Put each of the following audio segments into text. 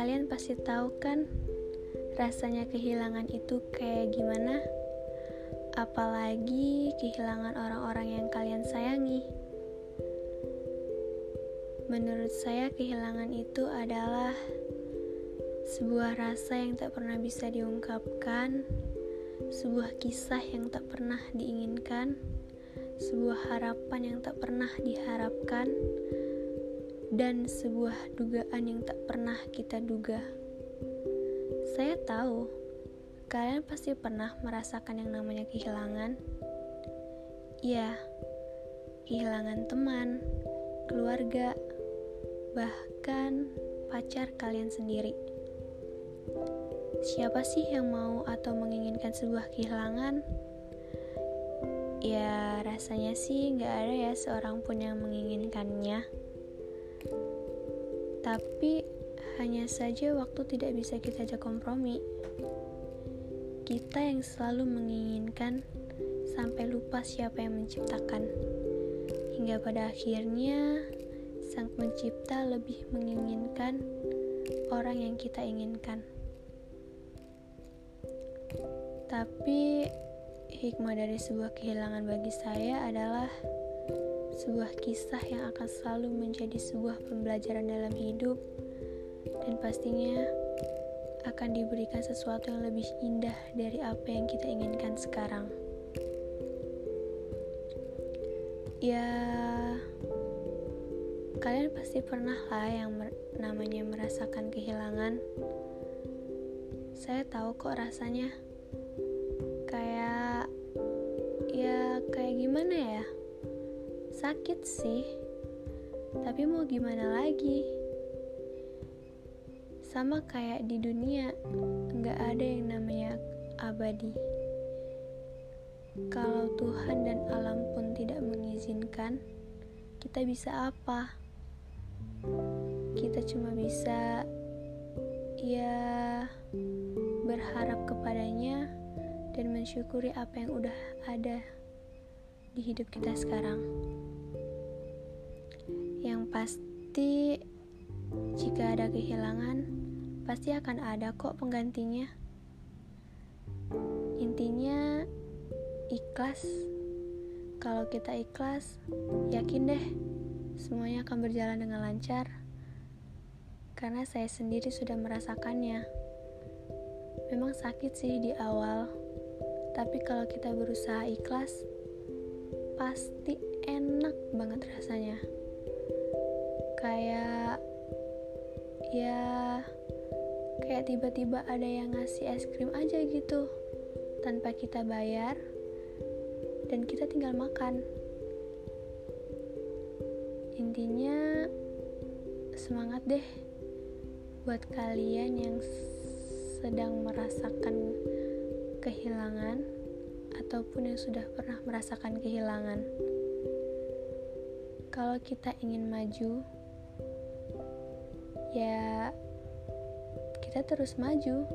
Kalian pasti tahu kan rasanya kehilangan itu kayak gimana? Apalagi kehilangan orang-orang yang kalian sayangi. Menurut saya, kehilangan itu adalah sebuah rasa yang tak pernah bisa diungkapkan, sebuah kisah yang tak pernah diinginkan, sebuah harapan yang tak pernah diharapkan, dan sebuah dugaan yang tak pernah kita duga. Saya tahu kalian pasti pernah merasakan yang namanya kehilangan. Ya, kehilangan teman, keluarga, bahkan pacar kalian sendiri. Siapa sih yang mau atau menginginkan sebuah kehilangan? Ya, rasanya sih nggak ada ya seorang pun yang menginginkannya. Tapi hanya saja waktu tidak bisa kita ajak kompromi. Kita yang selalu menginginkan sampai lupa siapa yang menciptakan. Hingga pada akhirnya sang pencipta lebih menginginkan orang yang kita inginkan. Tapi hikmah dari sebuah kehilangan bagi saya adalah sebuah kisah yang akan selalu menjadi sebuah pembelajaran dalam hidup dan pastinya akan diberikan sesuatu yang lebih indah dari apa yang kita inginkan sekarang. Ya, Kalian pasti pernah lah yang mer namanya merasakan kehilangan. Saya tahu kok rasanya. Kayak ya kayak gimana ya? Sakit sih. Tapi mau gimana lagi? Sama kayak di dunia, nggak ada yang namanya abadi. Kalau Tuhan dan alam pun tidak mengizinkan, kita bisa apa? kita cuma bisa ya berharap kepadanya dan mensyukuri apa yang udah ada di hidup kita sekarang. Pasti jika ada kehilangan pasti akan ada kok penggantinya. Intinya ikhlas. Kalau kita ikhlas, yakin deh semuanya akan berjalan dengan lancar karena saya sendiri sudah merasakannya. Memang sakit sih di awal, tapi kalau kita berusaha ikhlas, pasti enak kayak tiba-tiba ada yang ngasih es krim aja gitu tanpa kita bayar dan kita tinggal makan intinya semangat deh buat kalian yang sedang merasakan kehilangan ataupun yang sudah pernah merasakan kehilangan. Kalau kita ingin maju, ya kita terus maju.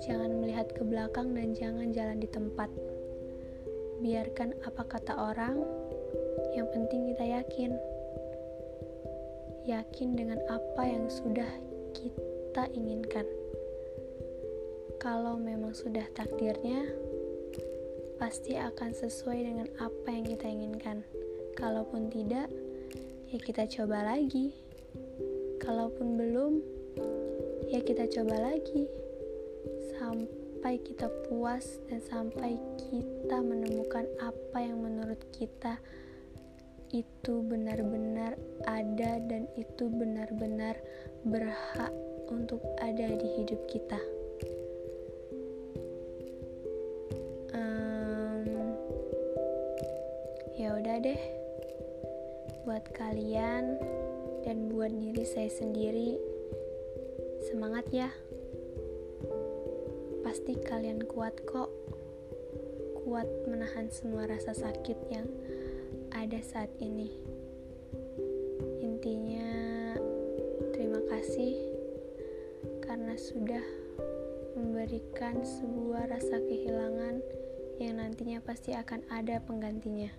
Jangan melihat ke belakang dan jangan jalan di tempat. Biarkan apa kata orang yang penting kita yakin. Yakin dengan apa yang sudah kita inginkan. Kalau memang sudah takdirnya, pasti akan sesuai dengan apa yang kita inginkan. Kalaupun tidak, ya kita coba lagi. Kalaupun belum, ya kita coba lagi sampai kita puas dan sampai kita menemukan apa yang menurut kita itu benar-benar ada dan itu benar-benar berhak untuk ada di hidup kita. Um, ya udah deh, buat kalian dan buat diri saya sendiri, semangat ya. Pasti kalian kuat kok, kuat menahan semua rasa sakit yang ada saat ini. Intinya, terima kasih karena sudah memberikan sebuah rasa kehilangan yang nantinya pasti akan ada penggantinya.